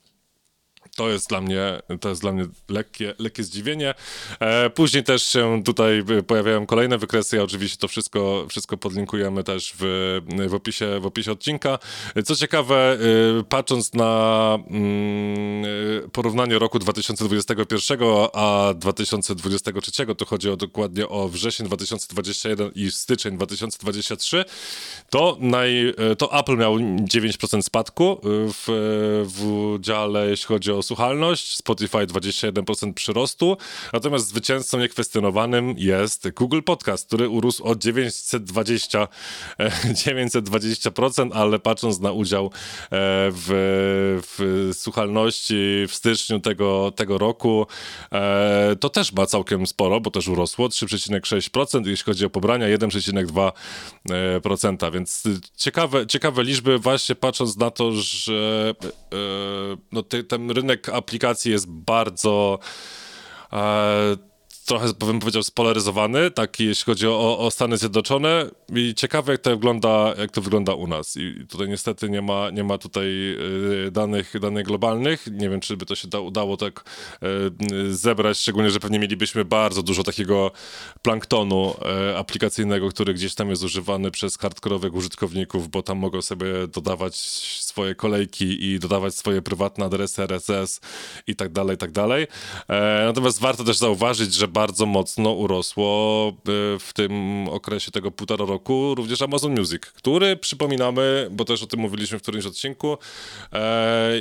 to jest dla mnie, to jest dla mnie lekkie, lekkie zdziwienie. E, później też się tutaj pojawiają kolejne wykresy. Ja oczywiście to wszystko, wszystko podlinkujemy też w, w, opisie, w opisie odcinka. Co ciekawe, e, patrząc na mm, porównanie roku 2021 a 2023, to chodzi o dokładnie o wrzesień 2021 i styczeń 2023, to, naj, to Apple miał 9% spadku w, w udziale, jeśli chodzi o słuchalność, Spotify 21% przyrostu, natomiast zwycięzcą niekwestionowanym jest Google Podcast, który urósł o 920, 920%, ale patrząc na udział e, w, w słuchalności w styczniu tego, tego roku, e, to też ma całkiem sporo, bo też urosło 3,6%, jeśli chodzi o pobrania 1,2%, więc ciekawe, ciekawe liczby właśnie patrząc na to, że e, no, ten rynek aplikacji jest bardzo e, trochę, bym powiedział, spolaryzowany, taki jeśli chodzi o, o Stany Zjednoczone i ciekawe, jak to wygląda, jak to wygląda u nas. I tutaj niestety nie ma, nie ma tutaj y, danych, danych globalnych. Nie wiem, czy by to się da, udało tak y, zebrać, szczególnie, że pewnie mielibyśmy bardzo dużo takiego planktonu y, aplikacyjnego, który gdzieś tam jest używany przez hardkorowych użytkowników, bo tam mogą sobie dodawać swoje kolejki i dodawać swoje prywatne adresy RSS i tak dalej, i tak dalej. E, natomiast warto też zauważyć, że bardzo mocno urosło w tym okresie tego półtora roku również Amazon Music, który przypominamy, bo też o tym mówiliśmy w którymś odcinku,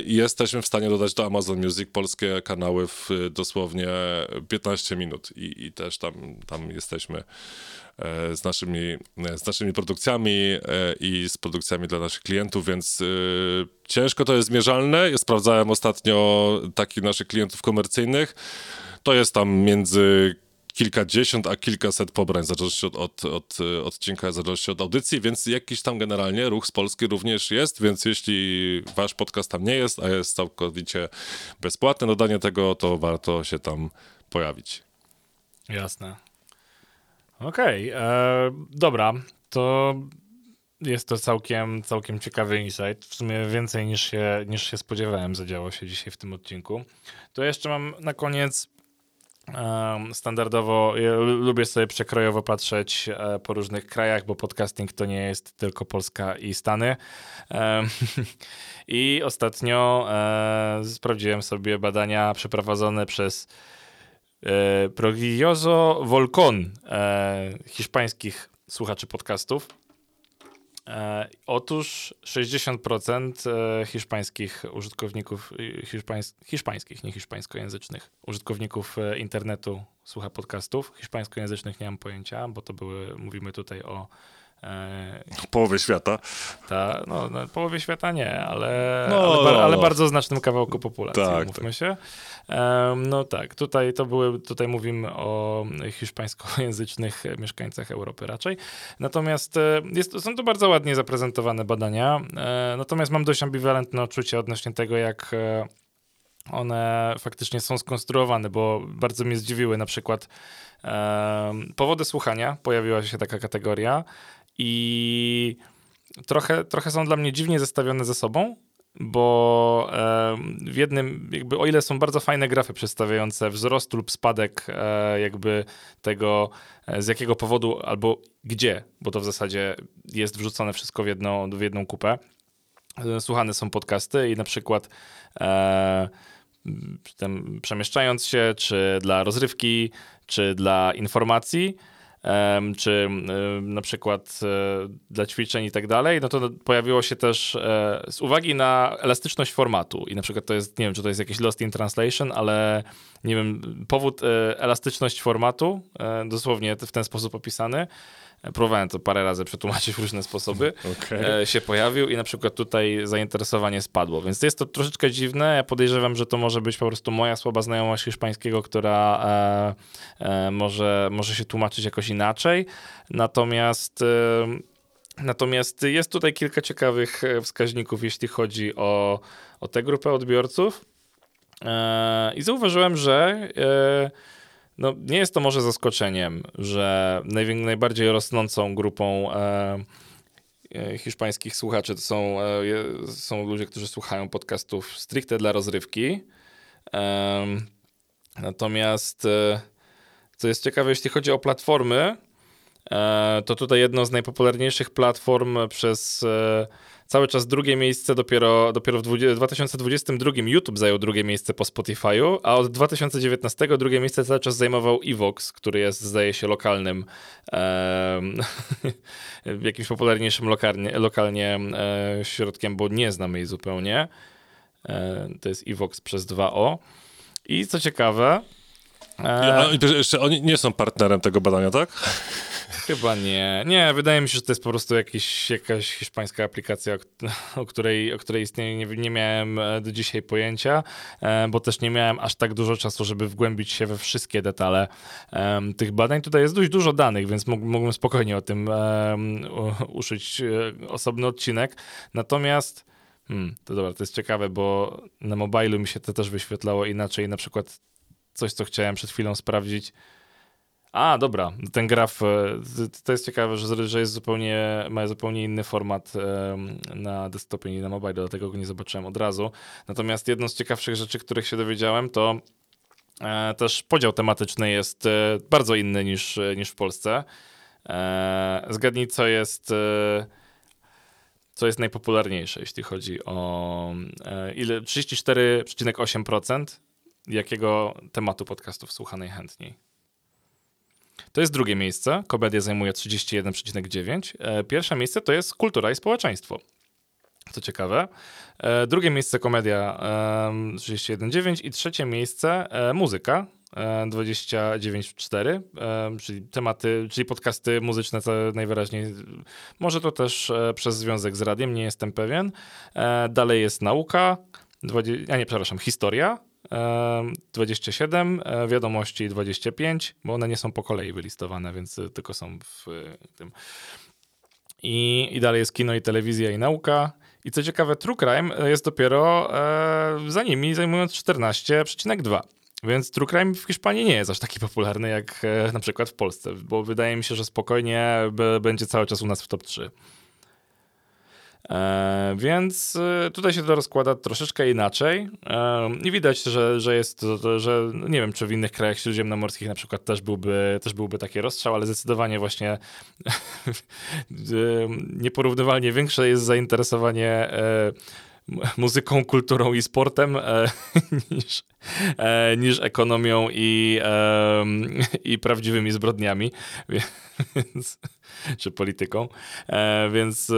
jesteśmy w stanie dodać do Amazon Music polskie kanały w dosłownie 15 minut i, i też tam, tam jesteśmy z naszymi, z naszymi produkcjami i z produkcjami dla naszych klientów, więc ciężko to jest zmierzalne. Ja sprawdzałem ostatnio takich naszych klientów komercyjnych. To jest tam między kilkadziesiąt a kilkaset pobrań, w zależności od, od, od odcinka, w zależności od audycji, więc jakiś tam generalnie ruch z Polski również jest, więc jeśli wasz podcast tam nie jest, a jest całkowicie bezpłatne dodanie tego, to warto się tam pojawić. Jasne. Okej, okay, e, dobra, to jest to całkiem, całkiem ciekawy insight. W sumie więcej niż się, niż się spodziewałem zadziało się dzisiaj w tym odcinku. To jeszcze mam na koniec standardowo, ja lubię sobie przekrojowo patrzeć e, po różnych krajach, bo podcasting to nie jest tylko Polska i Stany. I ostatnio e, sprawdziłem sobie badania przeprowadzone przez e, Prodigioso Volcon, hiszpańskich słuchaczy podcastów. E, otóż 60% e, hiszpańskich użytkowników, hiszpańs hiszpańskich, nie hiszpańskojęzycznych, użytkowników e, internetu słucha podcastów. Hiszpańskojęzycznych nie mam pojęcia, bo to były, mówimy tutaj o E, połowie świata. Ta, no, no, połowie świata nie, ale, no, ale, no, ale, no. bardzo znacznym kawałku populacji, tak, mówmy tak. się. Um, no tak, tutaj to były, tutaj mówimy o hiszpańskojęzycznych mieszkańcach Europy raczej. Natomiast e, jest, są to bardzo ładnie zaprezentowane badania, e, natomiast mam dość ambiwalentne odczucie odnośnie tego, jak one faktycznie są skonstruowane, bo bardzo mnie zdziwiły na przykład powody słuchania, pojawiła się taka kategoria, i trochę, trochę są dla mnie dziwnie zestawione ze sobą, bo w jednym, jakby o ile są bardzo fajne grafy przedstawiające wzrost lub spadek e, jakby tego, e, z jakiego powodu albo gdzie, bo to w zasadzie jest wrzucone wszystko w, jedno, w jedną kupę. E, słuchane są podcasty i na przykład przemieszczając się, czy dla rozrywki, czy dla informacji, czy na przykład e, dla ćwiczeń i tak dalej, no to pojawiło się też e, z uwagi na elastyczność formatu. I na przykład to jest, nie wiem, czy to jest jakiś lost in translation, ale nie wiem, powód e, elastyczność formatu, dosłownie w ten sposób opisany, próbowałem to parę razy przetłumaczyć w różne sposoby, okay. się pojawił i na przykład tutaj zainteresowanie spadło. Więc jest to troszeczkę dziwne. Ja podejrzewam, że to może być po prostu moja słaba znajomość hiszpańskiego, która e, e, może, może się tłumaczyć jakoś inaczej. Natomiast. E, Natomiast jest tutaj kilka ciekawych e, wskaźników, jeśli chodzi o, o tę grupę odbiorców. E, I zauważyłem, że no, nie jest to może zaskoczeniem, że najbardziej rosnącą grupą e, e, hiszpańskich słuchaczy to są, e, są ludzie, którzy słuchają podcastów stricte dla rozrywki. E, natomiast, e, co jest ciekawe, jeśli chodzi o platformy, e, to tutaj jedną z najpopularniejszych platform przez cały czas drugie miejsce dopiero, dopiero w 2022 YouTube zajął drugie miejsce po Spotify'u, a od 2019 drugie miejsce cały czas zajmował Evox, który jest zdaje się lokalnym e, jakimś popularniejszym lokalnie, lokalnie środkiem, bo nie znam jej zupełnie. E, to jest Evox przez 2O. I co ciekawe... E, jeszcze oni nie są partnerem tego badania, tak? Chyba nie. Nie, wydaje mi się, że to jest po prostu jakiś, jakaś hiszpańska aplikacja, o której, o której istnieniu nie, nie miałem e, do dzisiaj pojęcia, e, bo też nie miałem aż tak dużo czasu, żeby wgłębić się we wszystkie detale tych badań. Tutaj jest dość dużo danych, więc mógłbym spokojnie o tym uszyć e, osobny odcinek. Natomiast Hmm, to dobra, to jest ciekawe, bo na mobilu mi się to też wyświetlało inaczej. Na przykład coś, co chciałem przed chwilą sprawdzić, a, dobra, ten graf, e, to jest ciekawe, że, jest zupełnie, ma zupełnie inny format na desktopie i na mobile, dlatego go nie zobaczyłem od razu. Natomiast jedną z ciekawszych rzeczy, których się dowiedziałem, to e, też podział tematyczny jest e, bardzo inny niż, niż w Polsce. Zgadnij, co jest co jest najpopularniejsze, jeśli chodzi o ile 34,8% jakiego tematu podcastów słucha najchętniej. To jest drugie miejsce. Komedia zajmuje 31,9. Pierwsze miejsce to jest kultura i społeczeństwo. Co ciekawe. Drugie miejsce komedia 31,9 i trzecie miejsce muzyka 29.4, czyli tematy, czyli podcasty muzyczne najwyraźniej. Może to też przez związek z radiem, nie jestem pewien. Dalej jest nauka, 20, a nie, przepraszam, historia, 27, e, wiadomości 25, bo one nie są po kolei wylistowane, więc tylko są w tym. I, i dalej jest kino i telewizja i nauka. I co ciekawe, True Crime jest dopiero e, za nimi, zajmując 14,2. Więc True Crime w Hiszpanii nie jest aż taki popularny jak e, na przykład w Polsce, bo wydaje mi się, że spokojnie będzie cały czas u nas w top 3. E, więc e, tutaj się to rozkłada troszeczkę inaczej e, i widać, że, że jest że nie wiem, czy w innych krajach śródziemnomorskich na przykład też byłby, też byłby taki rozstrzał, ale zdecydowanie właśnie nieporównywalnie większe jest zainteresowanie muzyką, kulturą i sportem niż, niż ekonomią i, i prawdziwymi zbrodniami, więc, czy polityką. Więc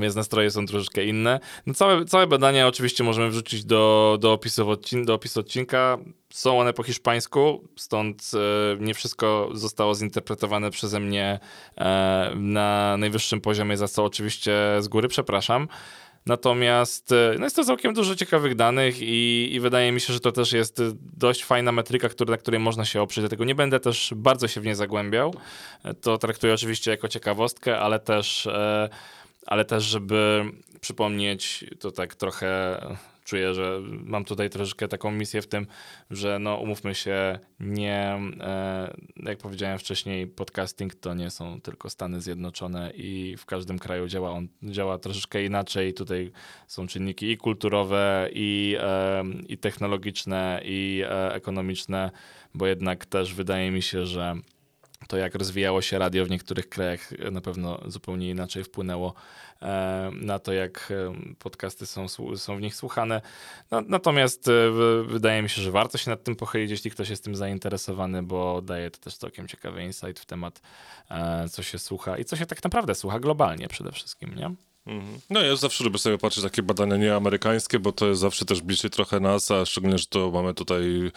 więc nastroje są troszeczkę inne. No całe, całe badania oczywiście możemy wrzucić do, do, opisu, odcin do opisu odcinka. Są one po hiszpańsku, stąd e, nie wszystko zostało zinterpretowane przeze mnie e, na najwyższym poziomie, za co oczywiście z góry przepraszam. Natomiast e, no jest to całkiem dużo ciekawych danych i, i, wydaje mi się, że to też jest dość fajna metryka, który, na której można się oprzeć. Dlatego nie będę też bardzo się w nie zagłębiał. E, to traktuję oczywiście jako ciekawostkę, ale też. E, ale też, żeby przypomnieć, to tak trochę czuję, że mam tutaj troszeczkę taką misję w tym, że no umówmy się, nie, e, jak powiedziałem wcześniej, podcasting to nie są tylko Stany Zjednoczone i w każdym kraju działa on działa troszeczkę inaczej. Tutaj są czynniki i kulturowe, i, e, i technologiczne, i e, ekonomiczne, bo jednak też wydaje mi się, że to jak rozwijało się radio w niektórych krajach na pewno zupełnie inaczej wpłynęło e, na to, jak e, podcasty są, są w nich słuchane. No, natomiast e, wydaje mi się, że warto się nad tym pochylić, jeśli ktoś jest tym zainteresowany, bo daje to też całkiem ciekawy insight w temat, co się słucha i co się tak naprawdę słucha globalnie przede wszystkim, nie? Mhm. No ja zawsze lubię sobie patrzeć takie badania nieamerykańskie, bo to jest zawsze też bliżej trochę nas, a szczególnie, że to mamy tutaj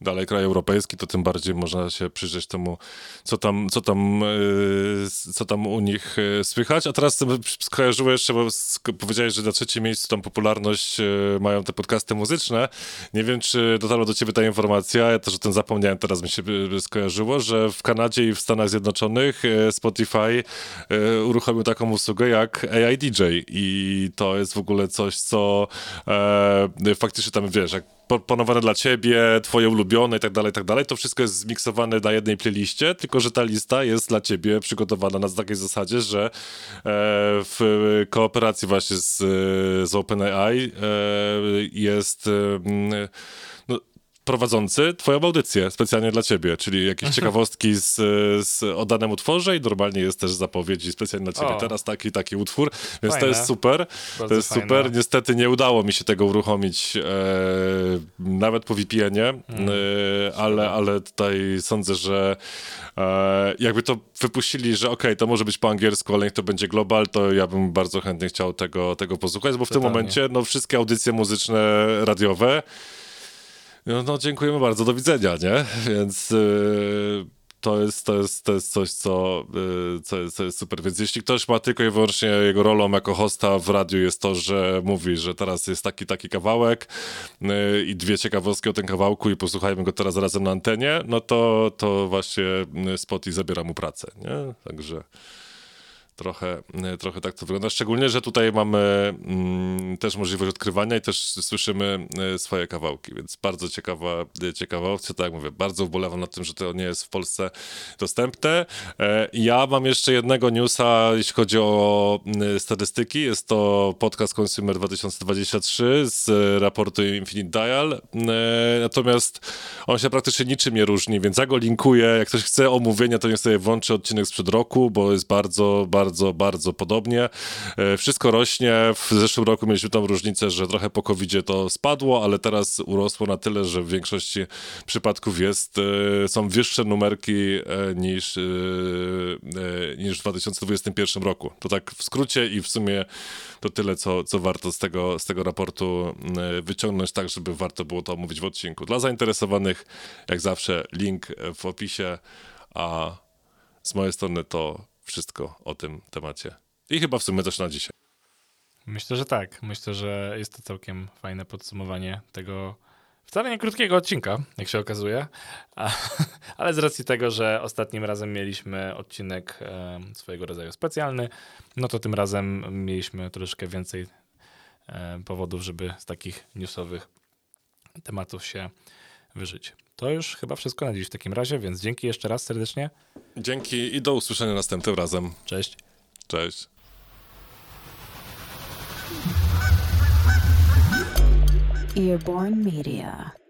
dalej kraj europejski, to tym bardziej można się przyjrzeć temu, co tam, co tam, e, co tam u nich e, słychać. A teraz skojarzyło jeszcze, bo powiedziałeś, że na trzecim miejscu tam popularność e, mają te podcasty muzyczne. Nie wiem, czy dotarła do ciebie ta informacja, ja też o tym zapomniałem, teraz mi się skojarzyło, że w Kanadzie i w Stanach Zjednoczonych Spotify uruchomił taką usługę jak AID DJ i to jest w ogóle coś, co e, faktycznie tam, wiesz, jak proponowane dla ciebie, twoje ulubione i tak dalej, tak dalej, to wszystko jest zmiksowane na jednej playliście, tylko że ta lista jest dla ciebie przygotowana na takiej zasadzie, że e, w kooperacji właśnie z, z OpenAI e, jest e, prowadzący twoją audycję specjalnie dla ciebie, czyli jakieś ciekawostki z, z o danym utworze i normalnie jest też zapowiedzi specjalnie dla ciebie. O. Teraz taki taki utwór, więc fajne. to jest super. Bardzo to jest fajne. super. Niestety nie udało mi się tego uruchomić e, nawet po VPN-ie, mm. e, ale, ale tutaj sądzę, że e, jakby to wypuścili, że okej, okay, to może być po angielsku, ale niech to będzie global, to ja bym bardzo chętnie chciał tego, tego posłuchać, bo w Totalnie. tym momencie no, wszystkie audycje muzyczne, radiowe no, no dziękujemy bardzo, do widzenia, nie? Więc yy, to, jest, to, jest, to jest coś, co, yy, co, jest, co jest super. Więc jeśli ktoś ma tylko i wyłącznie jego rolą jako hosta w radiu jest to, że mówi, że teraz jest taki, taki kawałek yy, i dwie ciekawostki o tym kawałku i posłuchajmy go teraz razem na antenie, no to, to właśnie Spotify zabiera mu pracę, nie? Także... Trochę, e, trochę tak to wygląda. Szczególnie, że tutaj mamy mm, też możliwość odkrywania i też słyszymy e, swoje kawałki, więc bardzo ciekawa, e, ciekawa opcja. Tak jak mówię, bardzo ubolewam nad tym, że to nie jest w Polsce dostępne. Ja mam jeszcze jednego newsa, jeśli chodzi o statystyki. Jest to podcast Consumer 2023 z raportu Infinite Dial. Natomiast on się praktycznie niczym nie różni, więc ja go linkuję. Jak ktoś chce omówienia, to niech sobie włączy odcinek sprzed roku, bo jest bardzo, bardzo bardzo, bardzo podobnie. E, wszystko rośnie. W zeszłym roku mieliśmy tą różnicę, że trochę po covid to spadło, ale teraz urosło na tyle, że w większości przypadków jest, e, są wyższe numerki niż, niż w 2021 roku. To tak w skrócie i w sumie to tyle, co, co warto z tego, z tego raportu wyciągnąć, tak żeby warto było to omówić w odcinku. Dla zainteresowanych, jak zawsze, link w opisie, a z mojej strony to wszystko o tym temacie. I chyba w sumie też na dzisiaj. Myślę, że tak. Myślę, że jest to całkiem fajne podsumowanie tego wcale nie krótkiego odcinka, jak się okazuje. ale z racji tego, że ostatnim razem mieliśmy odcinek e, swojego rodzaju specjalny, no to tym razem mieliśmy troszkę więcej e, powodów, żeby z takich newsowych tematów się wyżyć. To już chyba wszystko na dziś w takim razie, więc dzięki jeszcze raz serdecznie. Dzięki i do usłyszenia następnym razem. Cześć. Cześć. Earborn Media.